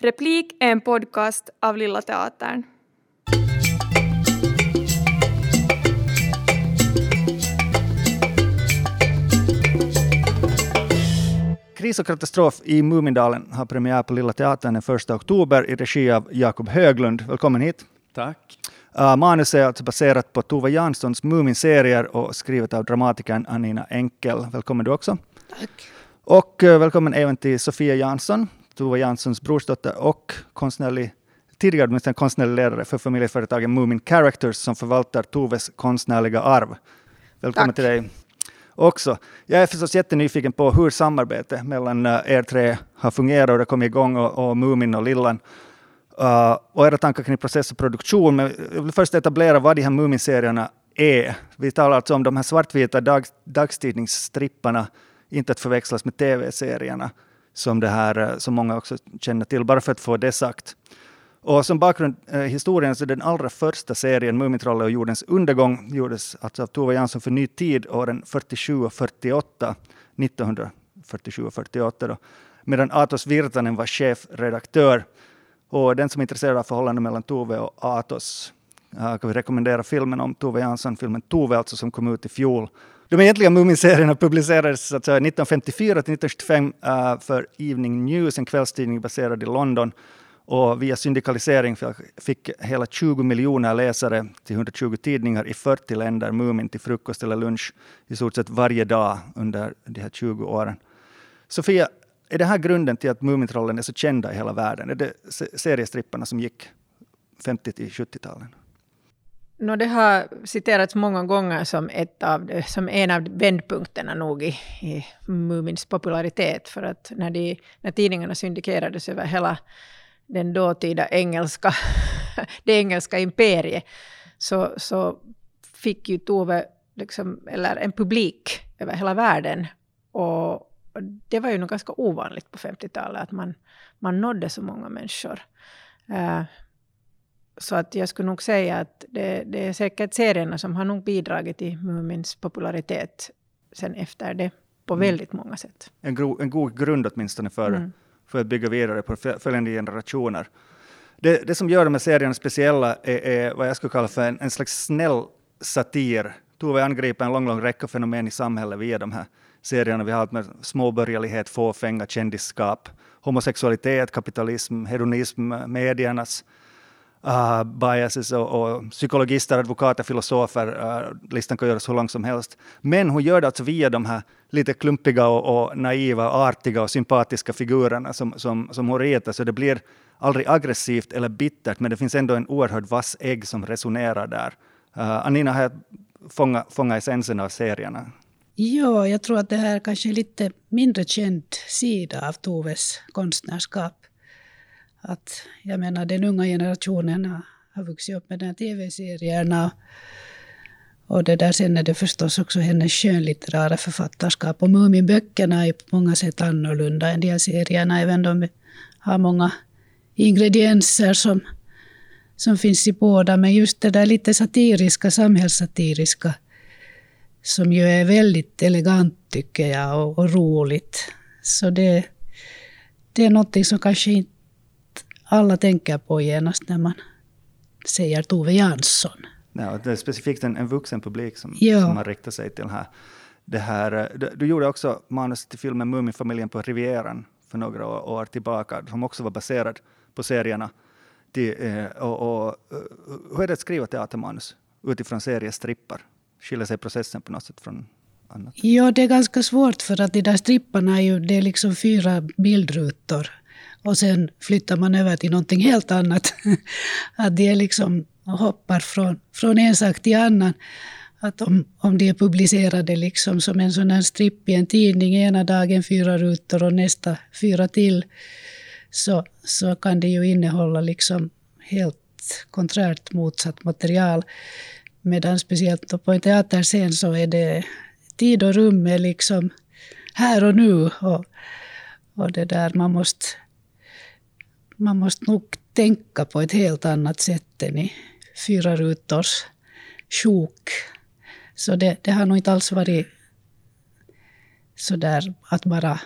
Replik är en podcast av Lilla Teatern. Kris och katastrof i Mumindalen har premiär på Lilla Teatern den 1 oktober i regi av Jakob Höglund. Välkommen hit. Tack. Uh, manus är alltså baserat på Tove Janssons Mumin-serier och skrivet av dramatikern Anina Enkel. Välkommen du också. Tack. Och uh, välkommen även till Sofia Jansson, Tove Janssons brorsdotter och konstnärlig, tidigare åtminstone konstnärlig ledare för familjeföretaget Mumin Characters som förvaltar Toves konstnärliga arv. Välkommen Tack. till dig också. Jag är förstås jättenyfiken på hur samarbetet mellan uh, er tre har fungerat och det kom igång och, och Mumin och Lillan. Uh, och era tankar kring process och produktion. Men jag vill först etablera vad de här Mumin-serierna är. Vi talar alltså om de här svartvita dag, dagstidningsstripparna, inte att förväxlas med tv-serierna som, det här, eh, som många också känner till, bara för att få det sagt. Och som bakgrund eh, historien så den allra första serien Mumintrollet och jordens undergång gjordes alltså av Tove Jansson för Ny Tid åren 47 och 48, 1947 och 48 då, medan Atos Virtanen var chefredaktör. Och den som är intresserad av förhållandet mellan Tove och Atos eh, kan vi rekommendera filmen om Tove Jansson, filmen Tove alltså, som kom ut i fjol. De egentliga Mumin-serierna publicerades säga, 1954 till 1975 uh, eh, för Evening News, en kvällstidning baserad i London. Och via syndikalisering fick hela 20 miljoner läsare till 120 tidningar i 40 länder Mumin till frukost eller lunch i stort sett varje dag under de här 20 åren. Sofia, är det här grunden till att Mumintrollen är så kända i hela världen? Är det seriestripparna som gick 50 till 70-talen? No, det har citerats många gånger som, ett av, som en av vändpunkterna nog i, i Mumins popularitet. För att när, de, när tidningarna syndikerades över hela den dåtida engelska, det engelska imperiet, så, så fick ju Tove liksom, eller en publik över hela världen. Och och det var ju nog ganska ovanligt på 50-talet, att man, man nådde så många människor. Uh, så att jag skulle nog säga att det, det är säkert serierna som har nog bidragit till Mumins popularitet sen efter det på Mm. väldigt många sätt. En, gro, en god grund åtminstone för, Mm. för att bygga vidare på fö- följande generationer. Det, det som gör de här serierna speciella är, är vad jag skulle kalla för en, en slags snäll satir. Tove angriper en lång, lång räcka fenomen i samhället via de här serierna. Vi har allt med småborgerlighet, fåfänga, kändisskap, homosexualitet, kapitalism, hedonism, mediernas uh, biases och, och psykologister, advokater, filosofer. Uh, listan kan göras hur lång som helst. Men hon gör det alltså via de här lite klumpiga och, och naiva, artiga och sympatiska figurerna som, som, som hon ritar. Så det blir aldrig aggressivt eller bittert, men det finns ändå en oerhört vass ägg som resonerar där. Uh, Anina har fångat fånga essensen av serierna. Ja, jag tror att det här kanske är lite mindre känd sida av Toves konstnärskap. Att, jag menar, den unga generationen har, har vuxit upp med de här tv-serierna. Och det där, sen är det förstås också hennes skönlitterära författarskap. Och Muminböckerna är på många sätt annorlunda än de här serierna, även de har många ingredienser som, som finns i båda. Men just det där lite satiriska, samhällssatiriska, som ju är väldigt elegant tycker jag och, och roligt. Så det, det är någonting som kanske inte alla tänker på genast när man säger Tove Jansson. Ja, det är specifikt en, en vuxen publik som, Ja. som man riktar sig till. Här. Det här, eh, du, du gjorde också manus till filmen Muminfamiljen på Rivieran för några år, år tillbaka, som också var baserad på serierna. Till, eh, och, och, eh, hur är det att skriva teatermanus utifrån seriestrippar? Skiljer sig processen på något sätt från annat? Ja, det är ganska svårt för att de där stripparna är ju det är liksom fyra bildrutor. Och sen flyttar man över till någonting helt annat. att de är liksom hoppar från, från en sak till annan. Att om, om de är publicerade liksom som en sån här stripp i en tidning ena dagen fyra rutor och nästa fyra till så, så kan det ju innehålla liksom helt konträrt motsatt material. Medan speciellt på en teaterscen så är det tid och rum är liksom här och nu. Och, och det där man måste, man måste nog tänka på ett helt annat sätt än i fyra rutors sjok. Så det, det har nog inte alls varit så där att bara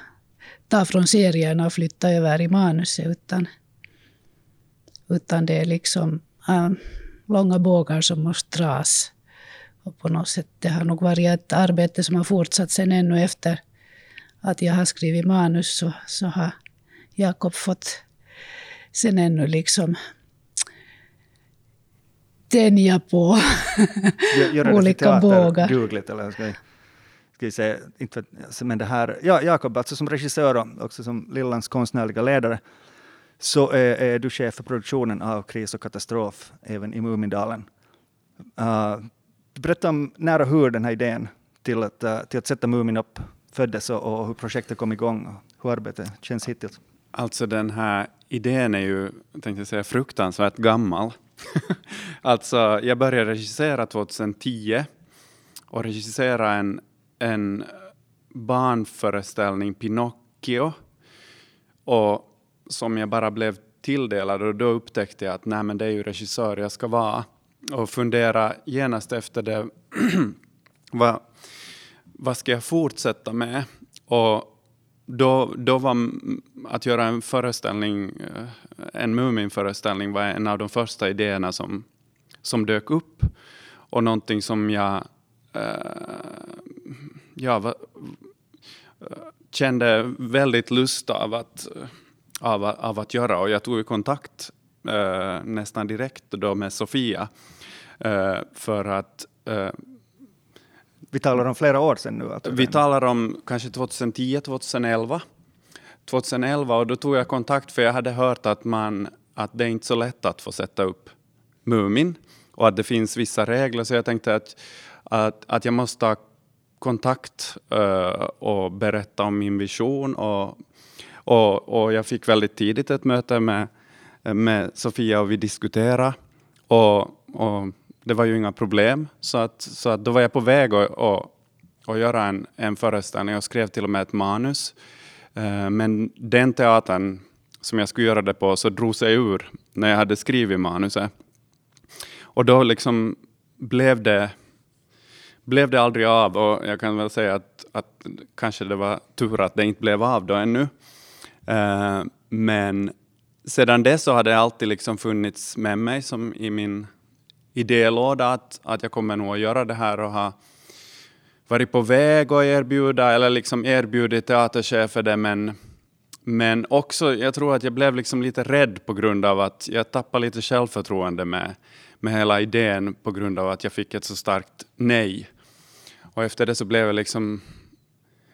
ta från serierna och flytta över i manuset, utan utan det är liksom äh, långa bågar som måste dras. Och på något sätt, det har nog varit ett arbete som har fortsatt sen ännu efter att jag har skrivit manus så, så har Jakob fått sen ännu liksom tänja på Göra olika bågar. dugligt, eller ska vi, ska vi säga, inte, vet- men det här, ja, Jakob, alltså som regissör och också som Lillans konstnärliga ledare, så är, är du chef för produktionen av Kris och katastrof även i Mumindalen. Uh, berätta om när och hur den här idén till att, uh, till att sätta Mumin upp föddes och, och hur projektet kom igång och hur arbetet känns hittills. Alltså den här idén är ju, tänkte jag säga, fruktansvärt gammal. alltså jag började regissera 2010 och regissera en, en barnföreställning, Pinocchio, och som jag bara blev tilldelad och då upptäckte jag att nej men det är ju regissör jag ska vara och fundera genast efter det vad, vad ska jag fortsätta med? Och då, då var att göra en föreställning, eh, en Mumin-föreställning var en av de första idéerna som, som dök upp. Och någonting som jag eh, ja, va, kände väldigt lust av att, av, av att göra. Och jag tog i kontakt eh, nästan direkt då med Sofia eh, för att eh, vi talar om flera år sedan nu. Alltså vi talar om kanske 2010, 2011. 2011 och då tog jag kontakt för jag hade hört att, man, att det är inte så lätt att få sätta upp Mumin och att det finns vissa regler så jag tänkte att, att, att jag måste ta kontakt eh, och berätta om min vision och, och, och jag fick väldigt tidigt ett möte med, med Sofia och vi diskuterade och, och det var ju inga problem. Så, att, så att då var jag på väg att att, att göra en, en föreställning Jag skrev till och med ett manus. Eh, men den teatern som jag skulle göra det på så drog sig ur när jag hade skrivit manuset. Och då liksom blev det, blev det aldrig av och jag kan väl säga att, att kanske det var tur att det inte blev av då ännu. Eh, men sedan dess så har det alltid liksom funnits med mig som i min idélåda att, att jag kommer nog att göra det här och ha varit på väg att erbjuda eller liksom erbjudit teaterchefer det men, men också jag tror att jag blev liksom lite rädd på grund av att jag tappade lite självförtroende med, med hela idén på grund av att jag fick ett så starkt nej. Och efter det så blev jag liksom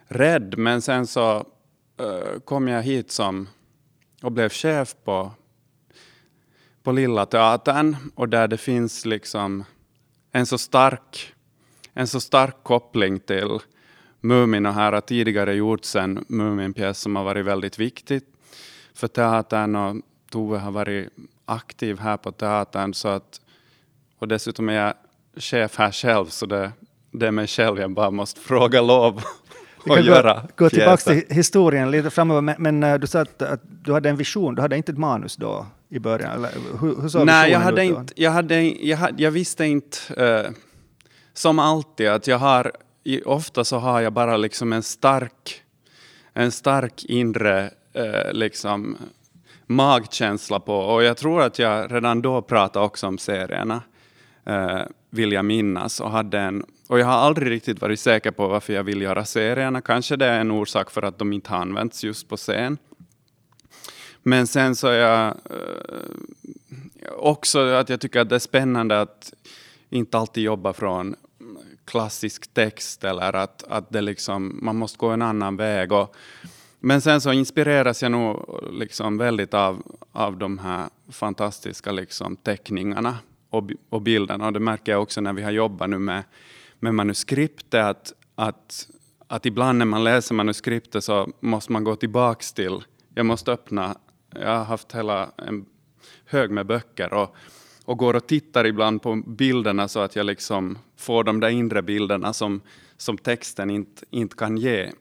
rädd men sen så uh, kom jag hit som och blev chef på på Lilla Teatern och där det finns liksom en så stark, en så stark koppling till Mumin och här har tidigare gjorts en Mumin-pjäs som har varit väldigt viktig för teatern och Tove har varit aktiv här på teatern så att och dessutom är jag chef här själv så det, det är mig själv jag bara måste fråga lov och göra gå, gå tillbaka till historien lite framöver, men, men eh, du sa att, att du hade en vision, du hade inte ett manus då i början? Eller, hur, hur Nej, jag hade inte, jag, hade, jag, hade, jag visste inte, eh, som alltid, att jag har, ofta så har jag bara liksom en stark, en stark inre eh, liksom, magkänsla på, och jag tror att jag redan då pratade också om serierna, eh, vill jag minnas, och hade en och jag har aldrig riktigt varit säker på varför jag vill göra serierna. Kanske det är en orsak för att de inte har använts just på scen. Men sen så är jag eh, också att jag tycker att det är spännande att inte alltid jobba från klassisk text eller att, att det liksom, man måste gå en annan väg. Och, men sen så inspireras jag nog liksom väldigt av, av de här fantastiska liksom teckningarna och, och bilderna. Och det märker jag också när vi har jobbat nu med, med manuskriptet att, att, att ibland när man läser manuskriptet så måste man gå tillbaks till, jag måste öppna, jag har haft hela en hög med böcker och, och går och tittar ibland på bilderna så att jag liksom får de där inre bilderna som, som texten inte, inte kan ge.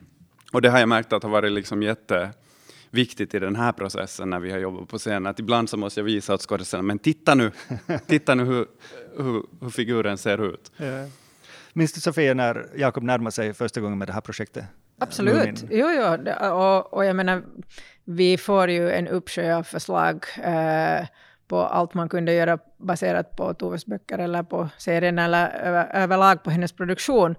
och det har jag märkt att har varit liksom jätteviktigt i den här processen när vi har jobbat på scenen. Att ibland så måste jag visa åt skådespelarna, men titta nu, titta nu hur, hur, hur figuren ser ut. Ja. Minns du Sofia när Jakob närmade sig första gången med det här projektet? Absolut. Mumin? Jo, jo. Och, och jag menar, vi får ju en uppsjö av förslag eh, på allt man kunde göra baserat på Toves böcker eller på serien eller över, överlag på hennes produktion.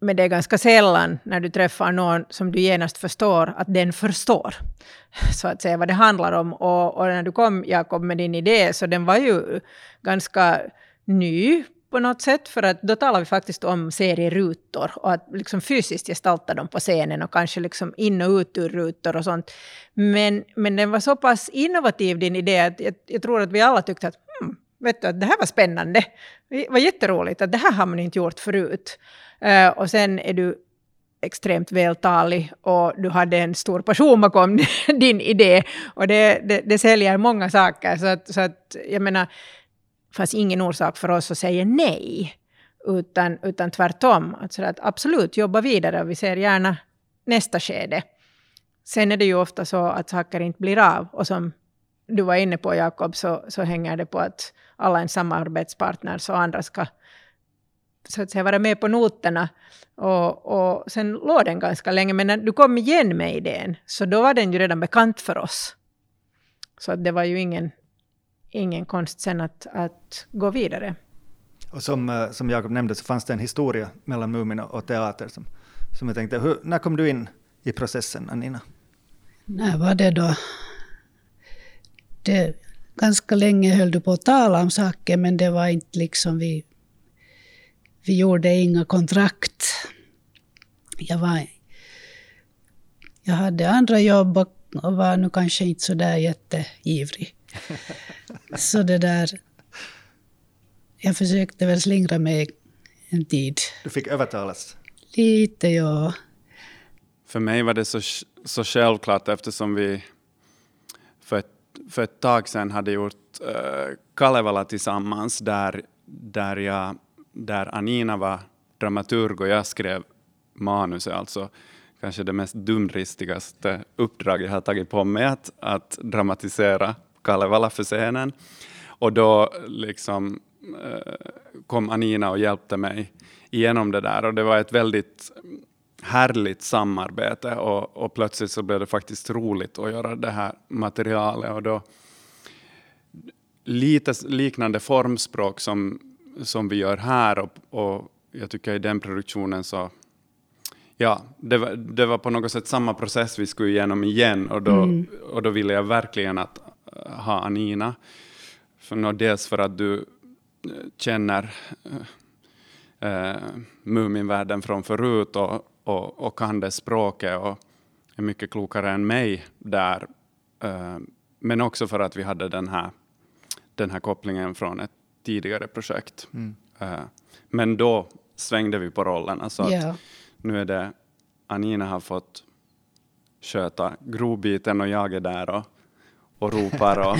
Men det är ganska sällan när du träffar någon som du genast förstår att den förstår, så att säga, vad det handlar om. Och, och när du kom, Jakob, med din idé, så den var ju ganska ny på något sätt, för att då talar vi faktiskt om serierutor och att liksom fysiskt gestalta dem på scenen och kanske liksom in och ut ur rutor och sånt. Men, men den var så pass innovativ, din idé, att jag, jag tror att vi alla tyckte att hmm, vet du, att det här var spännande. Det var jätteroligt, att det här har man inte gjort förut. Uh, och sen är du extremt vältalig och du hade en stor passion bakom din idé. Och det, det, det säljer många saker. Så att, så att jag menar, fanns ingen orsak för oss att säga nej. Utan, utan tvärtom, Alltså att absolut jobba vidare och vi ser gärna nästa skede. Sen är det ju ofta så att saker inte blir av. Och som du var inne på Jakob, så, så hänger det på att alla ens samarbetspartners och andra ska så att säga, vara med på noterna. Och, och sen låg den ganska länge, men när du kom igen med idén, så då var den ju redan bekant för oss. Så det var ju ingen, ingen konst sen att, att gå vidare. Och som, eh, som Jakob nämnde så fanns det en historia mellan Mumin och teater som, som jag tänkte, hur, när kom du in i processen, Anina? När var det då? Det, ganska länge höll du på att tala om saker, men det var inte liksom vi... Vi gjorde inga kontrakt. Jag var... Jag hade andra jobb och var nu kanske inte så där jätteivrig. Så det där... Jag försökte väl slingra mig en tid. Du fick övertalas? Lite, ja. För mig var det så, så självklart eftersom vi för ett, för ett tag sedan hade gjort uh, Kalevala tillsammans där, där, jag, där Anina var dramaturg och jag skrev manuset, alltså kanske det mest dumdristigaste uppdrag jag har tagit på mig, att, att dramatisera Kalevala för scenen. Och då liksom uh, kom Anina och hjälpte mig igenom det där och det var ett väldigt härligt samarbete och, och, plötsligt så blev det faktiskt roligt att göra det här materialet. Och då, lite liknande formspråk som, som vi gör här och, och jag tycker i den produktionen så Ja, det var, det var på något sätt samma process vi skulle igenom igen och då, mm. och då ville jag verkligen att ha Anina. För, dels för att du eh, känner uh, Muminvärlden från förut och, och, och kan det språket och är mycket klokare än mig där. Uh, men också för att vi hade den här, den här kopplingen från ett tidigare projekt. Mm. Uh, men då svängde vi på rollerna. Så yeah. att nu är det Anina har fått sköta grovbiten och jag är där och och ropar och,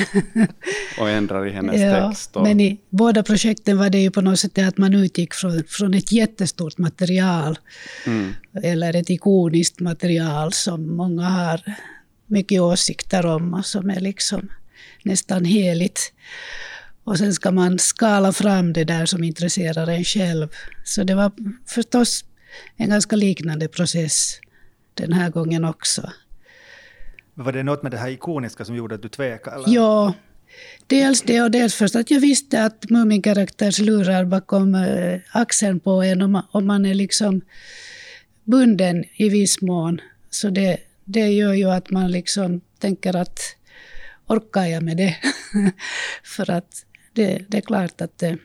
och ändrar i hennes ja, text. Och... Men i båda projekten var det ju på något sätt att man utgick från, från ett jättestort material, mm. eller ett ikoniskt material som många har mycket åsikter om och som är liksom nästan heligt. Och sen ska man skala fram det där som intresserar en själv. Så det var förstås en ganska liknande process den här gången också. Var det något med det här ikoniska som gjorde att du tvekade? Ja, dels det och dels först att jag visste att Muminkaraktärs lurar bakom eh, axeln på en om man, om man är liksom bunden i viss mån. Så det, det gör ju att man liksom tänker att orkar jag med det? För att det, det är klart att det,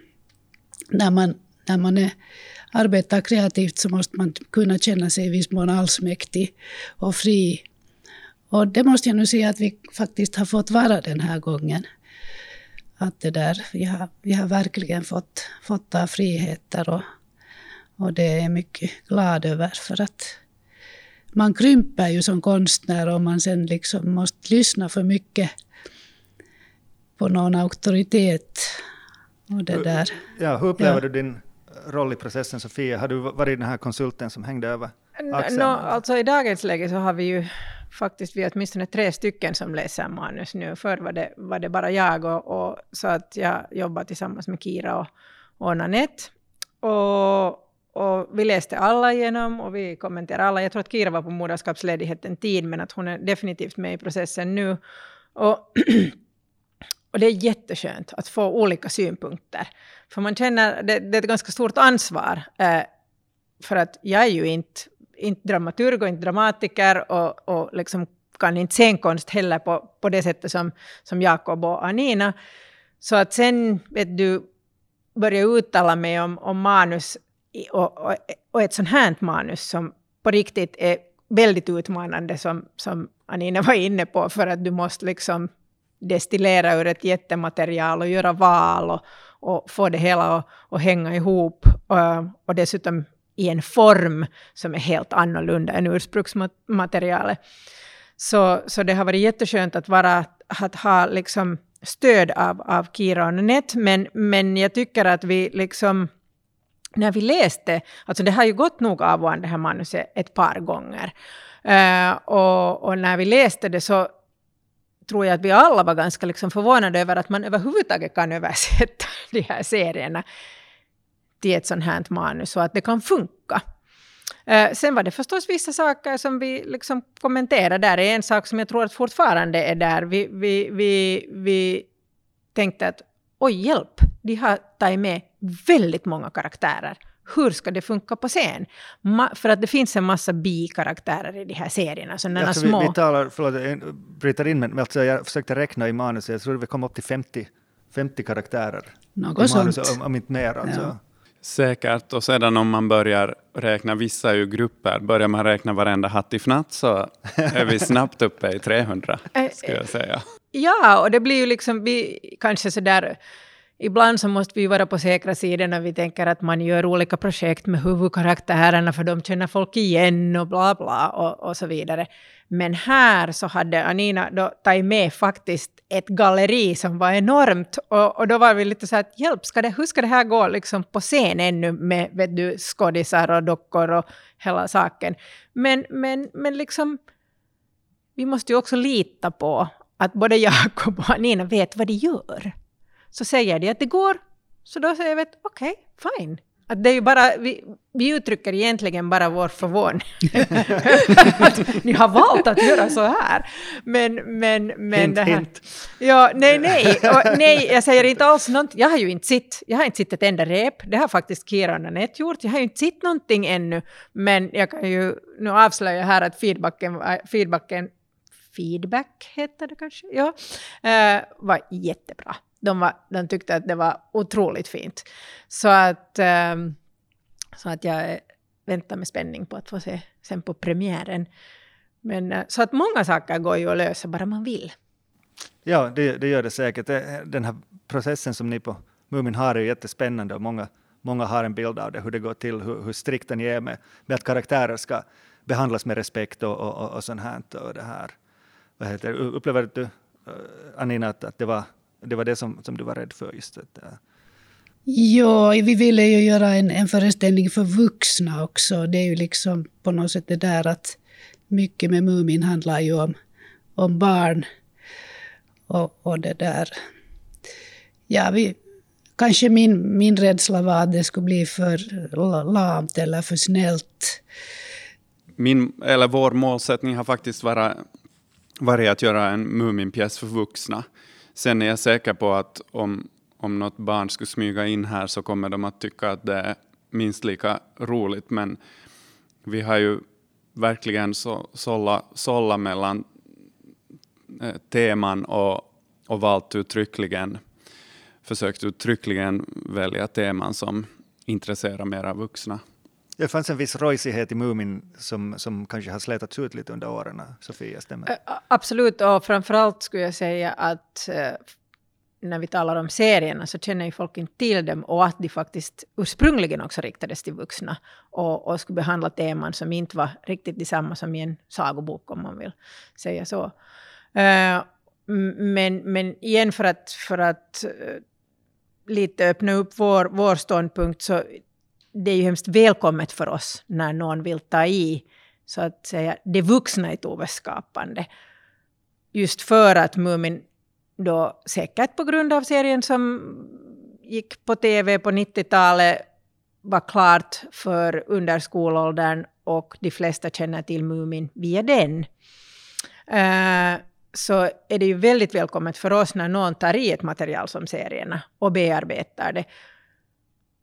när man, när man är, arbetar kreativt så måste man kunna känna sig i viss mån allsmäktig och fri och det måste jag nu säga att vi faktiskt har fått vara den här gången. Att det där, vi, har, vi har verkligen fått, fått ta friheter och, och det är jag mycket glad över för att man krymper ju som konstnär om man sen liksom måste lyssna för mycket på någon auktoritet. Och det där. Ja, hur upplever ja. du din roll i processen, Sofia? Har du varit den här konsulten som hängde över axeln? No, alltså I dagens läge så har vi ju faktiskt vi är åtminstone tre stycken som läser manus nu. Förr var det, var det bara jag och, och så att jag jobbar tillsammans med Kira och, och Nanette. Och, och vi läste alla igenom och vi kommenterade alla. Jag tror att Kira var på moderskapsledighet en tid, men att hon är definitivt med i processen nu. Och, och det är jätteskönt att få olika synpunkter. För man känner, det, det är ett ganska stort ansvar. Eh, för att jag är ju inte, inte dramaturg och inte dramatiker och, och liksom kan inte scenkonst heller på, på det sättet som, som Jakob och Anina. Så att sen, vet du, börja uttala mig om, om manus och, och, och ett sånt här manus som på riktigt är väldigt utmanande som, som Anina var inne på för att du måste liksom destillera ur ett jättematerial och göra val och, och få det hela att, att hänga ihop och, och dessutom i en form som är helt annorlunda än ursprungsmaterialet. Så, så det har varit jätteskönt att, vara, att ha liksom stöd av, av Kira och Net, men, men jag tycker att vi liksom när vi läste, alltså det har ju gått nog av och an, det här manuset ett par gånger. Uh, och, och, när vi läste det så tror jag att vi alla var ganska liksom förvånade över att man överhuvudtaget kan översätta de här serierna till ett sånt här manus och att det kan funka. Uh, sen var det förstås vissa saker som vi liksom kommenterade där. En sak som jag tror att fortfarande är där. Vi, vi, vi, vi tänkte att oj hjälp, de har tagit med väldigt många karaktärer. Hur ska det funka på scen? Ma för att det finns en massa bikaraktärer i de här serierna. Sådana alltså, små... vi, vi talar, förlåt, jag bryter in, men alltså jag försökte räkna i manuset, jag tror vi kom upp till 50, 50 karaktärer. Något sånt. Om, om inte mer. Alltså. Ja. Säkert, och sedan om man börjar räkna vissa ur grupper, börjar man räkna varenda hattifnatt så är vi snabbt uppe i 300, skulle jag säga. Ja, och det blir ju liksom, vi kanske sådär ibland så måste vi vara på säkra sidan när vi tänker att man gör olika projekt med huvudkaraktärerna för de känner folk igen och bla bla och, och så vidare. Men här så hade Anina då tagit med faktiskt ett galleri som var enormt och, och då var vi lite så här att hjälp, ska det, hur ska det här gå liksom på scen ännu med vet du, skådisar och dockor och hela saken. Men, men, men liksom, vi måste ju också lita på att både Jakob och Anina vet vad de gör så säger de att det går. Så då säger vi att okej, okay, fine. Att det är bara, vi, vi uttrycker egentligen bara vår förvåning. att ni har valt att göra så här. Men, men, men hint, det här... Hint. Ja, nej, nej. Och, nej, jag säger inte alls något. Jag har ju inte sett, jag har inte sett ett enda rep. Det har faktiskt Kira och Nanette gjort. Jag har ju inte sett någonting ännu. Men jag kan ju nu avslöja här att feedbacken, feedbacken feedback heter det kanske, ja, uh, var jättebra de, var, de tyckte att det var otroligt fint. Så att, ehm, så att jag väntar med spänning på att få se sen på premiären. Men, eh, så att många saker går ju att lösa bara man vill. Ja, det, det gör det säkert. Eh, den här processen som ni på Mumin har är jättespännande och många, många har en bild av det, hur det går till, hur, hur strikta ni är med, med att karaktärer ska behandlas med respekt och, och, och, och sånt här. Och det här. Vad heter, upplever du, eh, Anina, att, att det var det var det som, som du var rädd för? just att, uh... Ja, vi ville ju göra en, en föreställning för vuxna också. Det är ju liksom på något sätt det där att mycket med Mumin handlar ju om, om barn. Och, och det där. Ja, vi, kanske min, min rädsla var att det skulle bli för lamt eller för snällt. Min, eller vår målsättning har faktiskt varit, varit att göra en Muminpjäs för vuxna. Sen är jag säker på att om, om något barn skulle smyga in här så kommer de att tycka att det är minst lika roligt. Men vi har ju verkligen så, sålla, sålla mellan eh, teman och, och valt uttryckligen, försökt uttryckligen välja teman som intresserar mera vuxna. Det fanns en viss rojsighet i Mumin som, som kanske har slätats ut lite under åren, Sofia, stämmer Absolut, och framförallt skulle jag säga att eh, när vi talar om serierna så känner ju folk inte till dem och att de faktiskt ursprungligen också riktades till vuxna och, och skulle behandla teman som inte var riktigt detsamma som i en sagobok om man vill säga så. Uh, men, men igen för att, för att eh, lite öppna upp vår, vår ståndpunkt så det är ju hemskt välkommet för oss när någon vill ta i så att säga det vuxna i Toves skapande. Just för att Mumin då säkert på grund av serien som gick på tv på 90-talet var klart för under skolåldern och de flesta känner till Mumin via den. Uh, så är det ju väldigt välkommet för oss när någon tar i ett material som serierna och bearbetar det.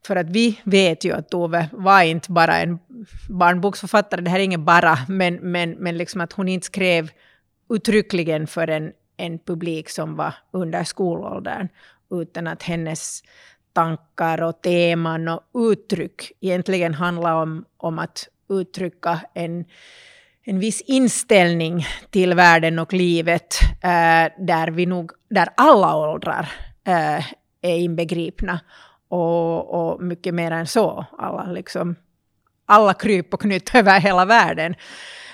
För att vi vet ju att Tove var inte bara en barnboksförfattare, det här är inget bara, men, men, men liksom att hon inte skrev uttryckligen för en, en publik som var under skolåldern, utan att hennes tankar och teman och uttryck egentligen handlar om, om att uttrycka en, en viss inställning till världen och livet äh, där, vi nog, där alla åldrar äh, är inbegripna och, och mycket mer än så. Alla, liksom, alla kryp och knytt över hela världen.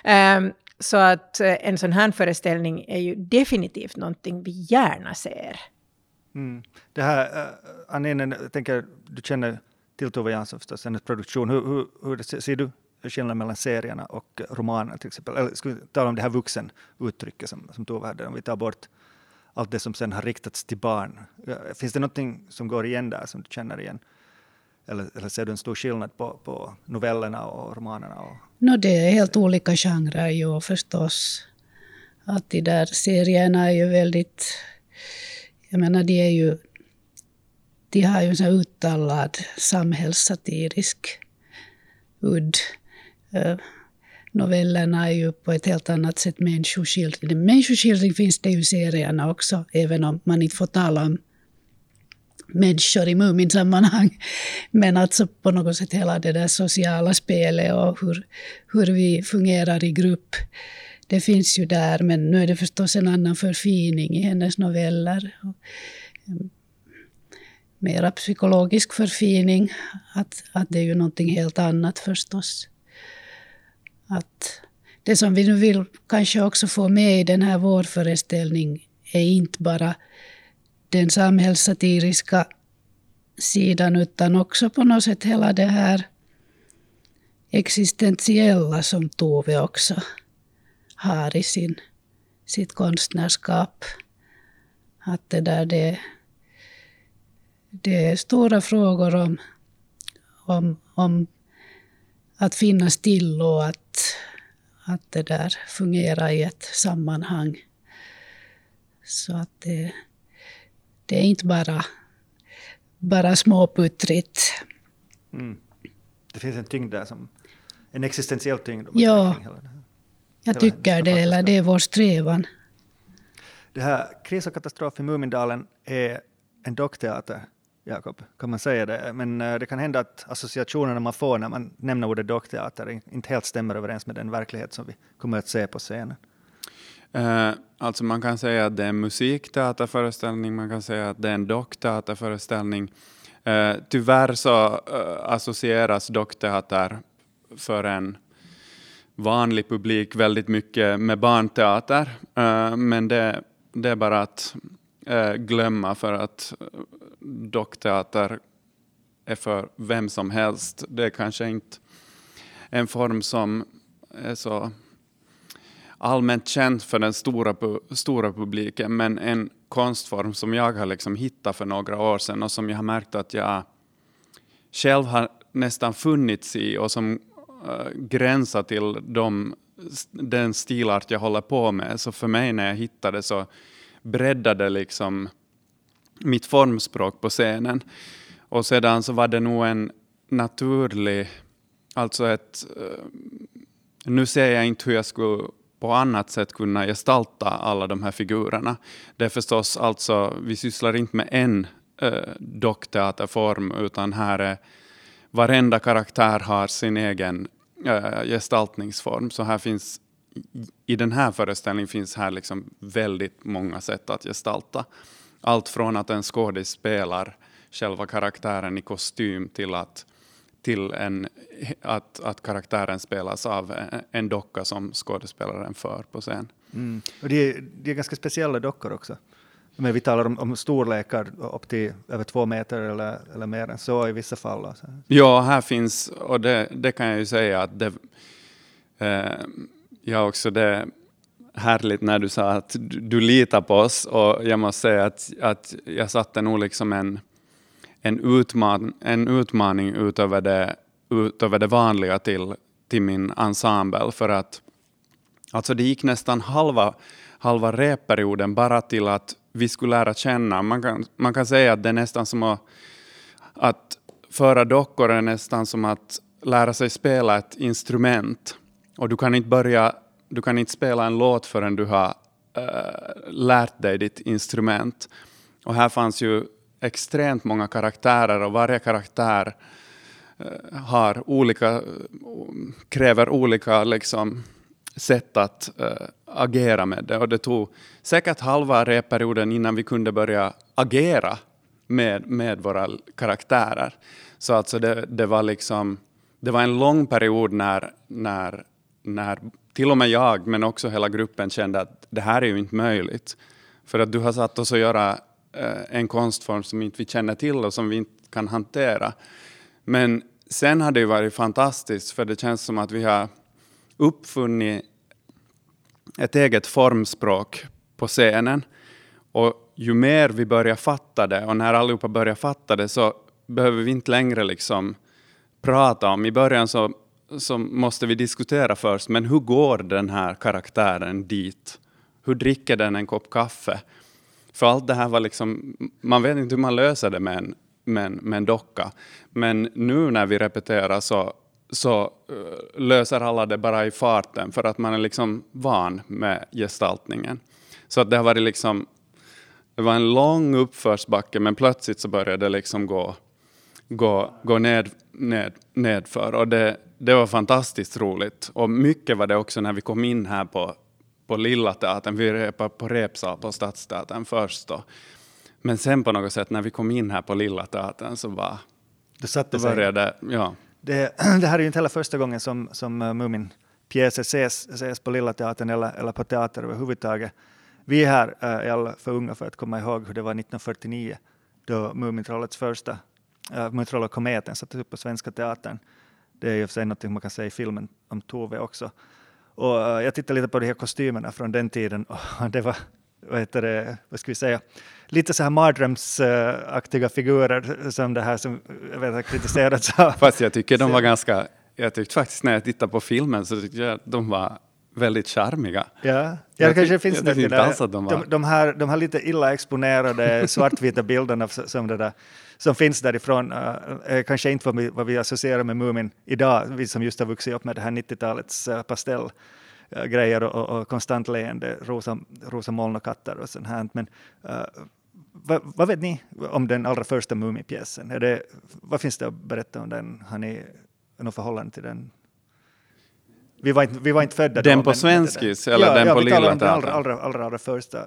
Um, så att eh, en sån här föreställning är ju definitivt någonting vi gärna ser. Mm. Det här, eh, uh, Anine, jag tänker, du känner till Tove Jansson förstås, hennes produktion. Hur, hur, hur ser du skillnaden mellan serierna och romanerna till exempel? Eller ska vi tala om det här vuxenuttrycket som, som Tove hade, om vi tar bort allt det som sen har riktats till barn. Finns det någonting som går igen där som du känner igen? Eller, eller ser du en stor skillnad på, på novellerna och romanerna? Och... No, det är helt olika genrer ju förstås. Att de där serierna är ju väldigt... Jag menar, de är ju... De har ju en sån uttalad samhällssatirisk udd. Eh, Novellerna är ju på ett helt annat sätt människoskildring. Människoskildring finns det ju i serierna också, även om man inte får tala om människor i Mumin-sammanhang. Men alltså på något sätt hela det där sociala spelet och hur, hur vi fungerar i grupp. Det finns ju där, men nu är det förstås en annan förfining i hennes noveller. Mera psykologisk förfining. Att, att det är ju någonting helt annat förstås. Att det som vi nu vill kanske också få med i den här vårföreställningen är inte bara den samhällssatiriska sidan utan också på något sätt hela det här existentiella som Tove också har i sin, sitt konstnärskap. Att det där det, det är stora frågor om, om, om att finnas till och att, att det där fungerar i ett sammanhang. Så att det, det är inte bara, bara småputtrigt. Mm. Det finns en tyngd där, som, en existentiell tyngd. Ja, jag tycker det, eller det är vår strävan. Det här Kris och katastrof i Mumindalen är en dockteater Jakob, kan man säga det? Men eh, det kan hända att associationerna man får när man nämner ordet dockteater inte helt stämmer överens med den verklighet som vi kommer att se på scenen. Uh, alltså man kan säga att det är en musikteaterföreställning, man kan säga att det är en dockteaterföreställning. Uh, tyvärr så uh, associeras dockteater för en vanlig publik väldigt mycket med barnteater, men det, det är bara att glömma för att dockteater är för vem som helst. Det är kanske inte en form som är så allmänt känd för den stora, stora publiken, men en konstform som jag har liksom hittat för några år sedan och som jag har märkt att jag själv har nästan funnits i och som äh, gränsar till de, den stilart jag håller på med. Så för mig när jag hittade så breddade liksom mitt formspråk på scenen. Och sedan så var det nog en naturlig, alltså ett, eh, nu ser jag inte hur jag skulle på annat sätt kunna gestalta alla de här figurerna. Det är förstås alltså, vi sysslar inte med en uh, dockteaterform, utan här är varenda karaktär har sin egen uh, gestaltningsform. Så här finns, i den här föreställningen finns här liksom väldigt många sätt att gestalta allt från att en skådis spelar själva karaktären i kostym till att, till en, att, att karaktären spelas av en docka som skådespelaren för på scen. Mm. Och de, är, de är ganska speciella dockor också. Men vi talar om, om storlekar upp till över två meter eller, eller mer än så i vissa fall. Alltså. Ja, här finns, och det, det kan jag ju säga att det, eh, ja också det härligt när du sa att du, du litar på oss och jag måste säga att, att jag satte nog liksom en, en, utman, en utmaning utöver det, utöver det vanliga till, till min ensemble. För att alltså det gick nästan halva, halva repperioden bara till att vi skulle lära känna. Man kan, man kan säga att det är nästan som att, att föra dockor är nästan som att lära sig spela ett instrument. Och du kan inte börja, du kan inte spela en låt förrän du har äh, lärt dig ditt instrument. Och här fanns ju extremt många karaktärer och varje karaktär äh, har olika, kräver olika liksom, sätt att äh, agera med det. Och det tog säkert halva reperioden innan vi kunde börja agera med, med våra karaktärer. Så alltså det, det, var liksom, det var en lång period när, när, när till och med jag, men också hela gruppen kände att det här är ju inte möjligt. För att du har satt oss att göra eh, en konstform som inte vi känner till och som vi inte kan hantera. Men sen har det ju varit fantastiskt, för det känns som att vi har uppfunnit ett eget formspråk på scenen. Och ju mer vi börjar fatta det, och när allihopa börjar fatta det, så behöver vi inte längre liksom prata om. I början så, så måste vi diskutera först, men hur går den här karaktären dit? Hur dricker den en kopp kaffe? För allt det här var liksom, man vet inte hur man löser det med en, med en, med en docka. Men nu när vi repeterar så, så uh, löser alla det bara i farten, för att man är liksom van med gestaltningen. Så att det har varit liksom, det var en lång uppförsbacke, men plötsligt så började det liksom gå gå, gå ned, ned, nedför. Och det, det var fantastiskt roligt. Och mycket var det också när vi kom in här på, på Lilla teatern. Vi repade på repsal på Stadsteatern först. Då. Men sen på något sätt när vi kom in här på Lilla teatern så var det satte sig. började, ja. Det, det här är ju inte heller första gången som, som uh, Mumin-pjäser ses, ses på Lilla teatern eller, eller på teater överhuvudtaget. Vi är här uh, är alla för unga för att komma ihåg hur det var 1949 då Mumintrollets första äh, Mutroll och kometen sattes upp på Svenska Teatern. Det är ju för något man kan säga i filmen om Tove också. Och äh, jag tittade lite på de här kostymerna från den tiden och det var, vad heter det, vad ska vi säga, lite så här mardrömsaktiga figurer som det här som jag vet har kritiserats av. Fast jag tycker de var ganska, jag tyckte faktiskt när jag tittade på filmen så tyckte jag att de var väldigt charmiga. Ja, ja det kanske finns jag det. Att de, var... de, de, här, de här lite illa exponerade svartvita bilderna som, det där, som finns därifrån uh, kanske inte vad vi, vad vi associerar med Mumin idag, vi som just har vuxit upp med det här 90-talets uh, pastellgrejer och, och, och, konstant leende, rosa, rosa moln och katter och sånt här. Men uh, vad, vad, vet ni om den allra första Mumipjäsen? vad finns det att berätta om den? Har ni något förhållande till den? Vi var inte, vi var inte födda Den då, på svenskis eller ja, den ja, på Lilla Teatern? Allra, allra, allra, allra första.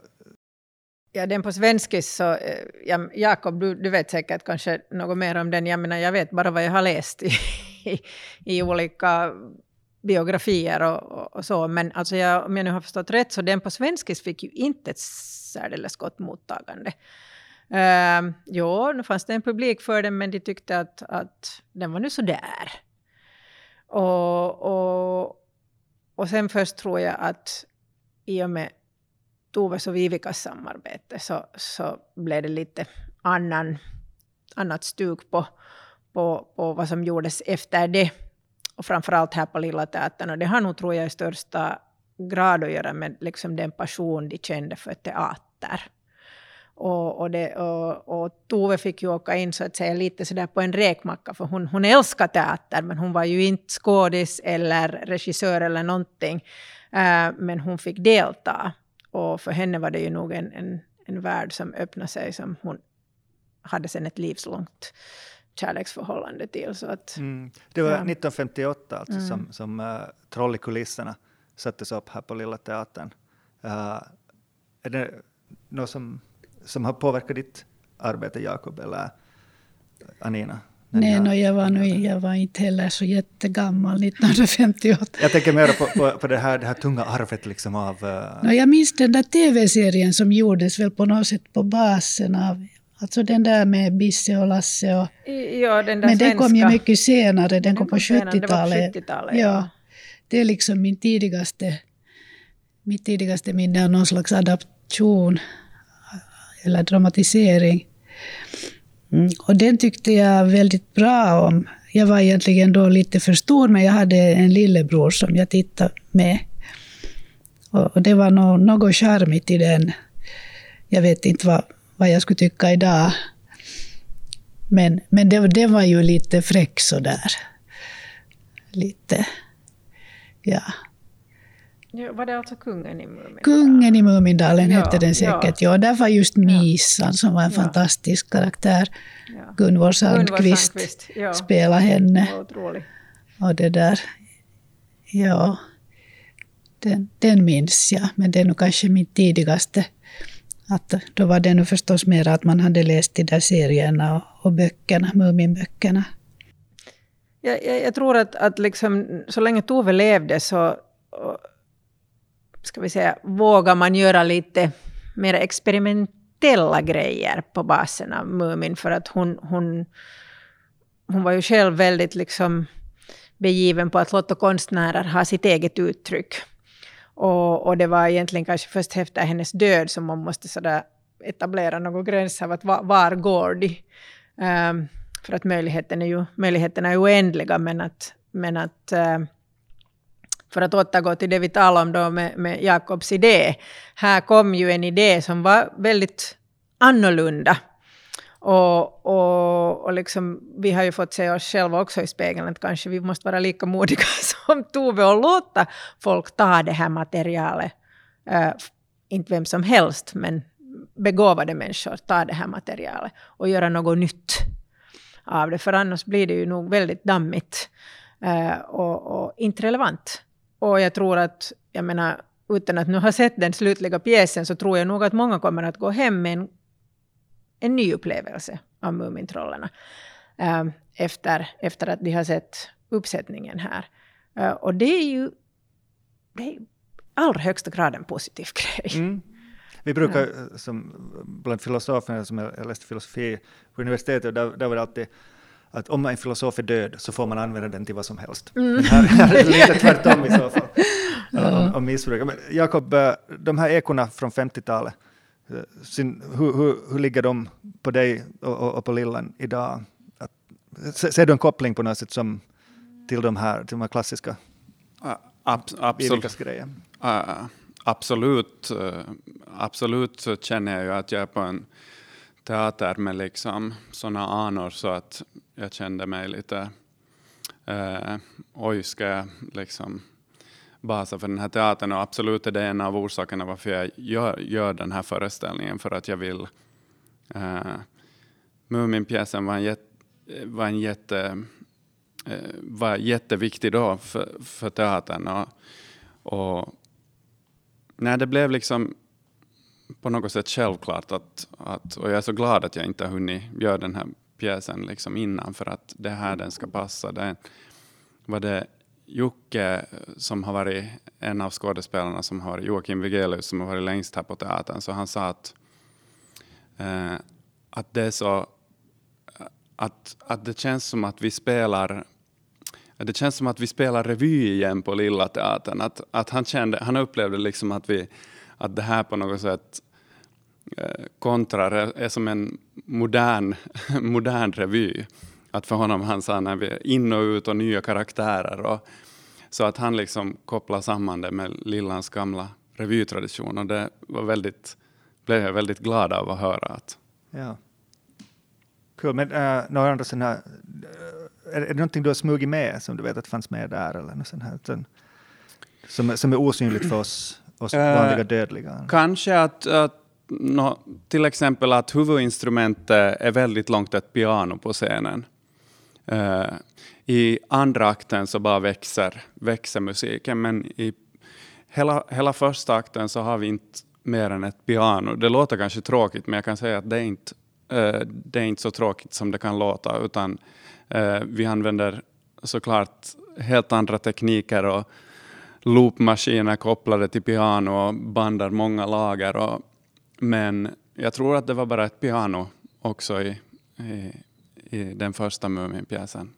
Ja, den på svenskis så, eh, ja, Jakob, du, du vet säkert kanske något mer om den. Jag menar, jag vet bara vad jag har läst i, i, i olika biografier och, och, och, så. Men alltså jag, om jag nu har förstått rätt så den på svenskis fick ju inte ett särdeles gott mottagande. Uh, jo, nu fanns det en publik för den men de tyckte att, att den var nu sådär. Och, och, och sen först tror jag att i och med Toves och Vivikas samarbete så, så blev det lite annan, annat stuk på, på, på vad som gjordes efter det. Och framförallt här på Lilla Teatern. Och det har nog, tror jag, i största grad att göra med liksom den passion de kände för teater. Och, och, det, och, och Tove fick ju åka in så att säga lite sådär på en räkmacka, för hon, hon älskar teater, men hon var ju inte skådis eller regissör eller någonting. Uh, men hon fick delta. Och för henne var det ju nog en, en, en värld som öppnade sig, som hon hade sen ett livslångt kärleksförhållande till. Så att, mm. Det var ja. 1958 alltså, mm. som, som uh, Troll i kulisserna sattes upp här på Lilla Teatern. Uh, är det något som som har påverkat ditt arbete, Jakob eller Anina? Nej, no, jag, var nu, jag var inte heller så jättegammal 1958. Jag tänker mer på, på, på det, här, det här tunga arvet liksom av... Uh... No, jag minns den där tv-serien som gjordes väl på något sätt på basen av Alltså den där med Bisse och Lasse och... Ja, den där Men svenska. den kom ju mycket senare, den, den kom på 70-talet. 70 ja. ja. Det är liksom min tidigaste, mitt tidigaste minne av någon slags adaption eller dramatisering. Mm, och den tyckte jag väldigt bra om. Jag var egentligen då lite för stor, men jag hade en lillebror som jag tittade med. Och, det var no, något charmigt i den. Jag vet inte vad, vad jag skulle tycka idag. Men, men det, det var ju lite fräck sådär. Lite, ja. Ja, var det alltså kungen i Mumindalen? Kungen i Mumindalen Ja, hette den säkert. Ja. där var just Misan som var en Ja. fantastisk karaktär. Ja. Gunvor Sandqvist Sandqvist, ja. spelade henne. Och det där, ja, den, den minns jag. Men det är nog kanske min tidigaste. Att då var det nog förstås mer att man hade läst de där serierna och, och böckerna, Muminböckerna. Jag, jag, jag tror att, att liksom, så länge Tove levde så och, ska vi säga, vågar man göra lite mer experimentella grejer på basen av Mumin. För att hon, hon, hon var ju själv väldigt liksom begiven på att låta konstnärer ha sitt eget uttryck. Och, och det var egentligen kanske först efter hennes död som man måste sådär etablera någon gräns av att var, var går de? Um, för att möjligheten är ju, möjligheterna är oändliga, men att, men att uh, för att återgå till det vi talade om då med, med Jakobs idé. Här kom ju en idé som var väldigt annorlunda. Och, och, och liksom, vi har ju fått se oss själva också i spegeln att kanske vi måste vara lika modiga som Tove och låta folk ta det här materialet. Uh, inte vem som helst, men begåvade människor ta det här materialet och göra något nytt av det. För annars blir det ju nog väldigt dammigt uh, och, och inte relevant. Och jag tror att, jag menar, utan att nu ha sett den slutliga pjäsen så tror jag nog att många kommer att gå hem med en, en ny upplevelse av Mumintrollerna. Uh, ehm, efter, efter att de har sett uppsättningen här. Uh, och det är ju det är i allra högsta grad en positiv grej. Mm. Vi brukar, eh, som bland filosoferna, som jag läste filosofi på universitetet, där, där var det alltid att om en filosof är död så får man använda den till vad som helst. Mm. Men här, här är det lite tvärtom i så fall. ja. Om missbruk. Men Jakob, de här ekorna från 50-talet, hur, hur, hur ligger de på dig och, och, och på Lillan idag? Att, ser du en koppling på något sätt som, till de här, till de här klassiska Ab absolut. grejer? Uh, absolut, uh, absolut så känner jag ju att jag är på en teater med liksom sådana anor så att jag kände mig lite, eh, oj ska jag liksom basa för den här teatern och absolut är det en av orsakerna varför jag gör, gör den här föreställningen för att jag vill eh, Muminpjäsen var en, jätt, var en jätte eh, var jätteviktig då för, för teatern. Och, och när det blev liksom på något sätt självklart att, att, och jag är så glad att jag inte har hunnit göra den här pjäsen liksom innan för att det här den ska passa. Det var det Jocke som har varit en av skådespelarna som har Joakim Vigelius som har varit längst här på teatern, så han sa att, eh, att det är så att, att det känns som att vi spelar det känns som att vi spelar revy igen på Lilla Teatern. Att, att han, kände, han upplevde liksom att, vi, att det här på något sätt kontrar är, är, som en modern, modern revy. Att för honom, han sa när vi är in och ut och nya karaktärer. Och, så att han liksom kopplar samman det med Lillans gamla revytradition. Och det var väldigt, blev jag väldigt glad av att höra. Att, ja. Kul, men uh, några andra sådana här, är, är det någonting du har smugit med som du vet att fanns med där eller något sånt här, som, som är osynligt för oss, oss vanliga uh, dödliga? Kanske att, att no, till exempel att huvudinstrumentet är väldigt långt ett piano på scenen. Uh, I andra akten så bara växer, växer musiken, men i hela, hela första akten så har vi inte mer än ett piano. Det låter kanske tråkigt, men jag kan säga att det är inte eh, det är inte så tråkigt som det kan låta, utan eh, vi använder såklart helt andra tekniker och loopmaskiner kopplade till piano och bandar många lager. Och, men jag tror att det var bara ett piano också i, i, i den första Muminpjäsen.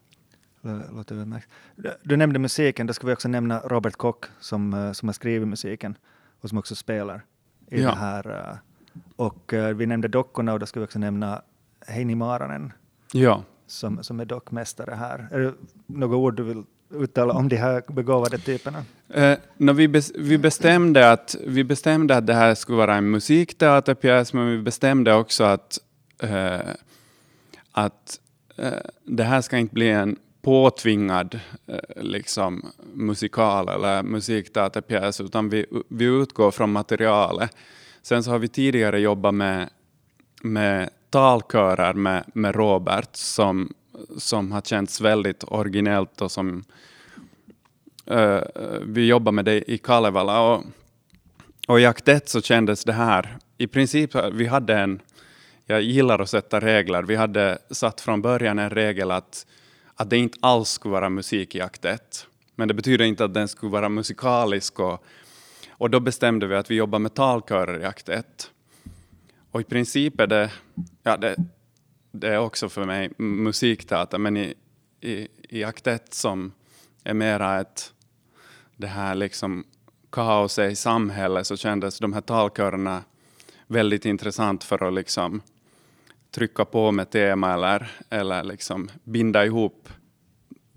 Du nämnde musiken, då ska vi också nämna Robert Koch som, som har skrivit musiken och som också spelar i ja. det här och uh, vi nämnde dockorna och då ska vi också nämna Heini Maranen Ja. som, som är dockmästare här. Är det några ord du vill uttala om de här begåvade typerna? Eh, no, vi, bes, vi, bestämde att, vi bestämde att det här skulle vara en musikteaterpjäs, men vi bestämde också att, eh, att eh, det här ska inte bli en påtvingad eh, liksom, musikal eller musikteaterpjäs, utan vi, vi utgår från materialet. Sen så har vi tidigare jobbat med, med talkörer med, med Robert som, som har känts väldigt originellt och som uh, vi jobbar med det i Kalevala. Och, och i akt ett så kändes det här, i princip, vi hade en, jag gillar att sätta regler, vi hade satt från början en regel att, att det inte alls skulle vara musik i akt ett. Men det betyder inte att den skulle vara musikalisk och, och då bestämde vi att vi jobbar med talkörer i akt ett. Och i princip är det, ja det, det är också för mig musikteater, men i, i, i akt 1 som är mera ett, det här liksom kaoset i samhället så kändes de här talkörerna väldigt intressant för att liksom trycka på med tema eller, eller liksom binda ihop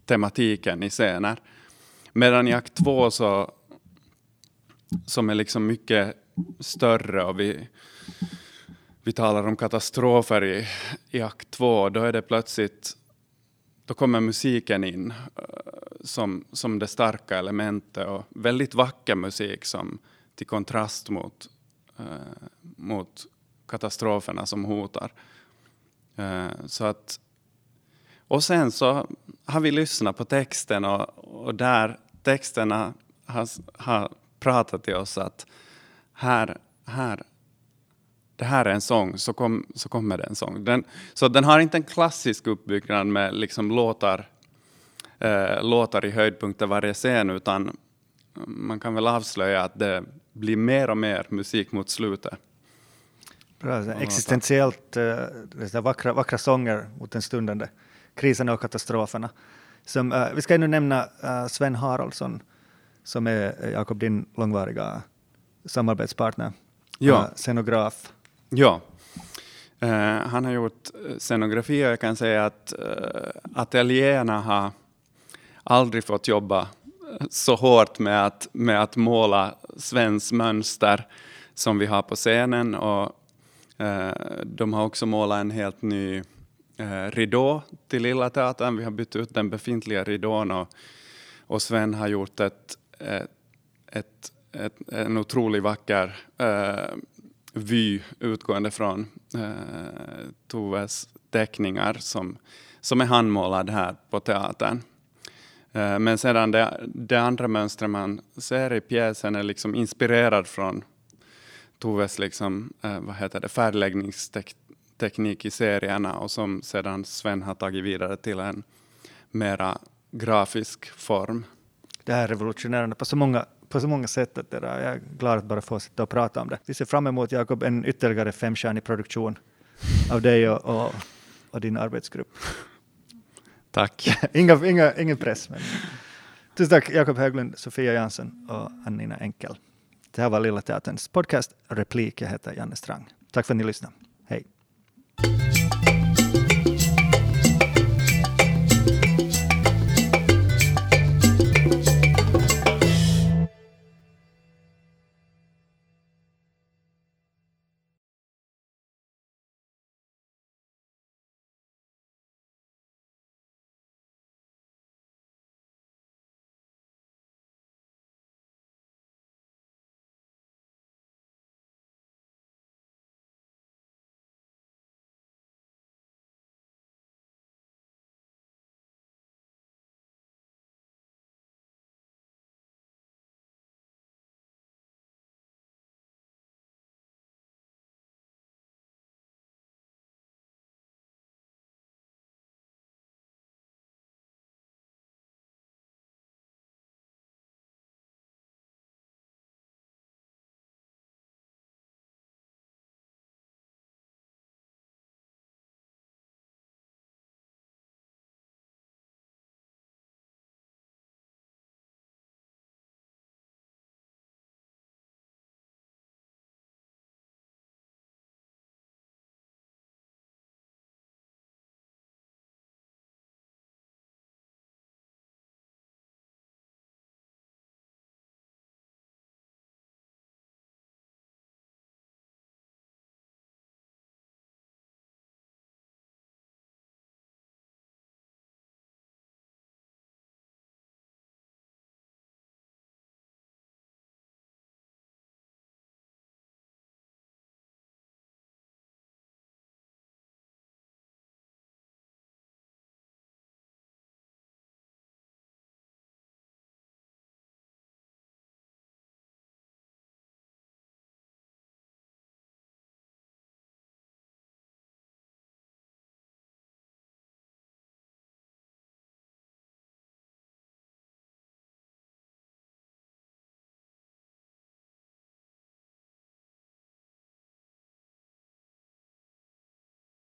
tematiken i scener. Medan i akt 2 så, som är liksom mycket större och vi, vi talar om katastrofer i, i akt två, då är det plötsligt, då kommer musiken in eh, som, som det starka elementet och väldigt vacker musik som till kontrast mot, eh, mot katastroferna som hotar. Eh, så att, och sen så har vi lyssnat på texten och, och där texterna har, har pratat till oss att här, här det här är en sång, så, kom, så kommer det en sång. Den, så den har inte en klassisk uppbyggnad med liksom låtar, eh, låtar i höjdpunkter varje scen, utan man kan väl avslöja att det blir mer och mer musik mot slutet. Bra, existentiellt äh, vackra, vackra sånger mot den stundande krisen och katastroferna. Som, äh, vi ska ännu nämna äh, Sven Haraldsson, som är Jakob din långvariga samarbetspartner, ja. scenograf Ja. Uh, han har gjort eh, scenografi och jag kan säga att uh, ateljéerna har aldrig fått jobba så hårt med att, med att måla Svens mönster som vi har på scenen. Och, uh, de har också målat en helt ny uh, ridå till Lilla Teatern. Vi har bytt ut den befintliga ridån och, och Sven har gjort ett, ett, ett, ett en otroligt vacker vy utgående från eh, Toves teckningar som, som är handmålad här på teatern. Eh, men sedan det, det andra mönstret man ser i pjäsen är liksom inspirerad från Toves liksom, eh, vad heter det, färgläggningsteknik i serierna och som sedan Sven har tagit vidare till en mera grafisk form. Det här är revolutionerande på så många på så många sätt. Att det där. Jag är glad att bara få sitta och prata om det. Vi ser fram emot, Jakob, en ytterligare femstjärnig produktion av dig och, och, och, din arbetsgrupp. Tack. inga, inga, ingen press. Men. Tusen tack, Jakob Höglund, Sofia Jansson och Annina Enkel. Det här var Lilla Teaterns podcast Replik. Jag heter Janne Strang. Tack för att ni lyssnade.